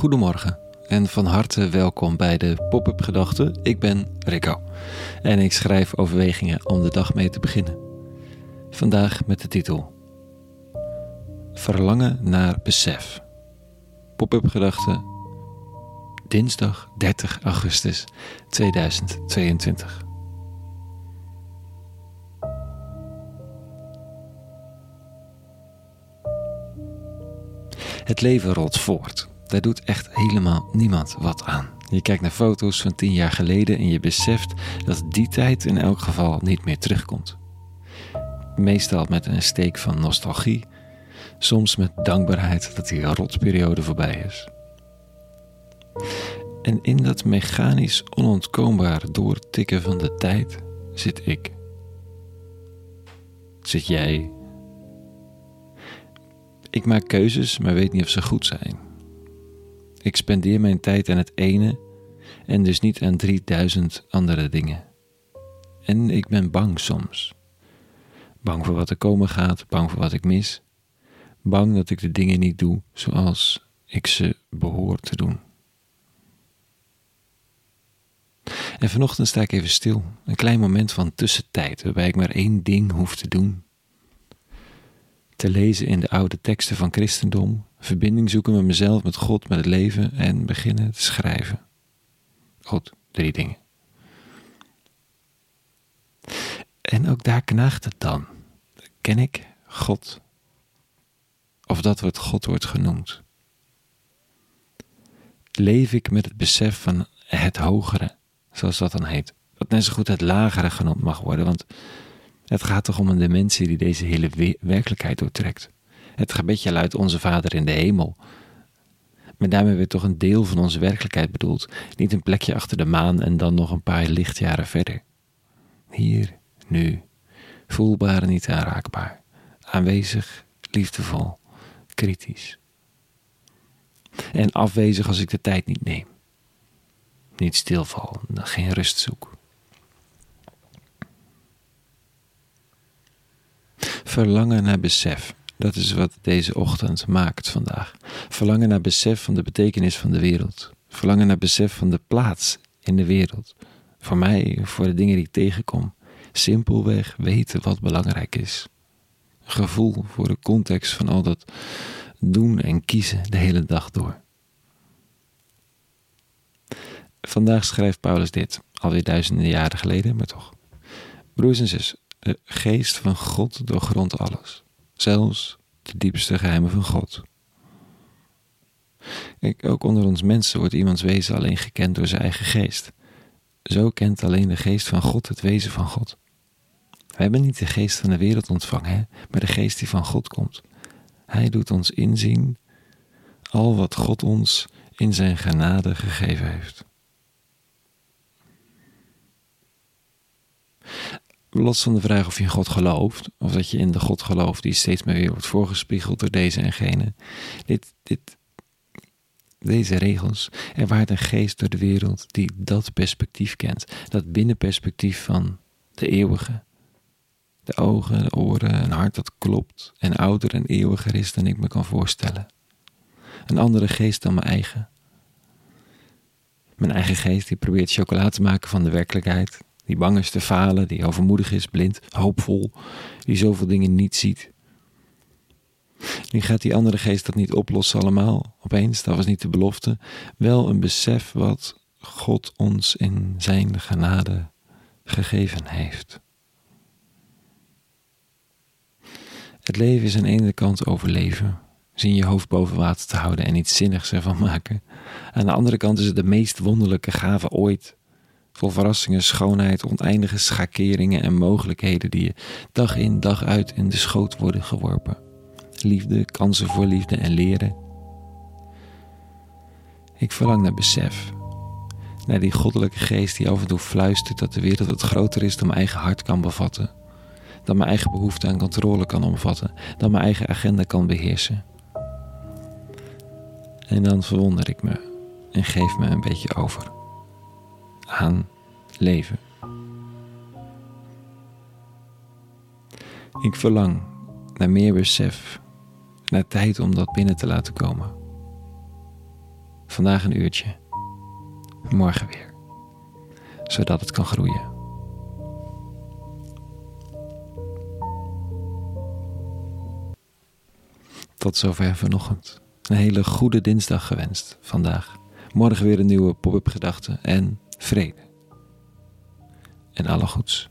Goedemorgen en van harte welkom bij de Pop-up Gedachten. Ik ben Rico en ik schrijf overwegingen om de dag mee te beginnen. Vandaag met de titel Verlangen naar besef. Pop-up Gedachten, dinsdag 30 augustus 2022. Het leven rolt voort. Daar doet echt helemaal niemand wat aan. Je kijkt naar foto's van tien jaar geleden en je beseft dat die tijd in elk geval niet meer terugkomt. Meestal met een steek van nostalgie, soms met dankbaarheid dat die rotperiode voorbij is. En in dat mechanisch onontkoombaar doortikken van de tijd zit ik. Zit jij ik maak keuzes, maar weet niet of ze goed zijn. Ik spendeer mijn tijd aan het ene en dus niet aan 3000 andere dingen. En ik ben bang soms. Bang voor wat er komen gaat, bang voor wat ik mis. Bang dat ik de dingen niet doe zoals ik ze behoor te doen. En vanochtend sta ik even stil, een klein moment van tussentijd waarbij ik maar één ding hoef te doen te lezen in de oude teksten van christendom, verbinding zoeken met mezelf, met God, met het leven en beginnen te schrijven. Goed, drie dingen. En ook daar knaagt het dan. Ken ik God? Of dat wat God wordt genoemd? Leef ik met het besef van het hogere, zoals dat dan heet? Wat net zo goed het lagere genoemd mag worden, want het gaat toch om een dimensie die deze hele werkelijkheid doortrekt. Het gebedje luidt Onze Vader in de hemel. Maar daarmee werd toch een deel van onze werkelijkheid bedoeld, niet een plekje achter de maan en dan nog een paar lichtjaren verder. Hier, nu, voelbaar en niet aanraakbaar, aanwezig, liefdevol, kritisch. En afwezig als ik de tijd niet neem. Niet stilval, geen rust zoek. Verlangen naar besef. Dat is wat deze ochtend maakt vandaag. Verlangen naar besef van de betekenis van de wereld. Verlangen naar besef van de plaats in de wereld. Voor mij, voor de dingen die ik tegenkom. Simpelweg weten wat belangrijk is. Gevoel voor de context van al dat doen en kiezen de hele dag door. Vandaag schrijft Paulus dit, alweer duizenden jaren geleden, maar toch. Broers en zus, de geest van God doorgrondt alles, zelfs de diepste geheimen van God. Ook onder ons mensen wordt iemands wezen alleen gekend door zijn eigen geest. Zo kent alleen de geest van God het wezen van God. We hebben niet de geest van de wereld ontvangen, maar de geest die van God komt. Hij doet ons inzien al wat God ons in zijn genade gegeven heeft. Los van de vraag of je in God gelooft, of dat je in de God gelooft die steeds meer weer wordt voorgespiegeld door deze en gene. Dit, dit, deze regels ervaart een geest door de wereld die dat perspectief kent, dat binnenperspectief van de eeuwige. De ogen, de oren, een hart dat klopt en ouder en eeuwiger is dan ik me kan voorstellen. Een andere geest dan mijn eigen. Mijn eigen geest die probeert chocola te maken van de werkelijkheid, die bang is te falen, die overmoedig is, blind, hoopvol, die zoveel dingen niet ziet. Nu gaat die andere geest dat niet oplossen allemaal, opeens, dat was niet de belofte, wel een besef wat God ons in zijn genade gegeven heeft. Het leven is aan de ene kant overleven, zien je hoofd boven water te houden en iets zinnigs ervan maken. Aan de andere kant is het de meest wonderlijke gave ooit Vol verrassingen, schoonheid, oneindige schakeringen en mogelijkheden die je dag in dag uit in de schoot worden geworpen. Liefde, kansen voor liefde en leren. Ik verlang naar besef. Naar die goddelijke geest die af en toe fluistert dat de wereld wat groter is dan mijn eigen hart kan bevatten. Dat mijn eigen behoefte aan controle kan omvatten. Dat mijn eigen agenda kan beheersen. En dan verwonder ik me en geef me een beetje over aan leven. Ik verlang naar meer besef, naar tijd om dat binnen te laten komen. Vandaag een uurtje. Morgen weer. Zodat het kan groeien. Tot zover vanochtend. Een hele goede dinsdag gewenst vandaag. Morgen weer een nieuwe pop-up gedachte en vrede. En alle goeds.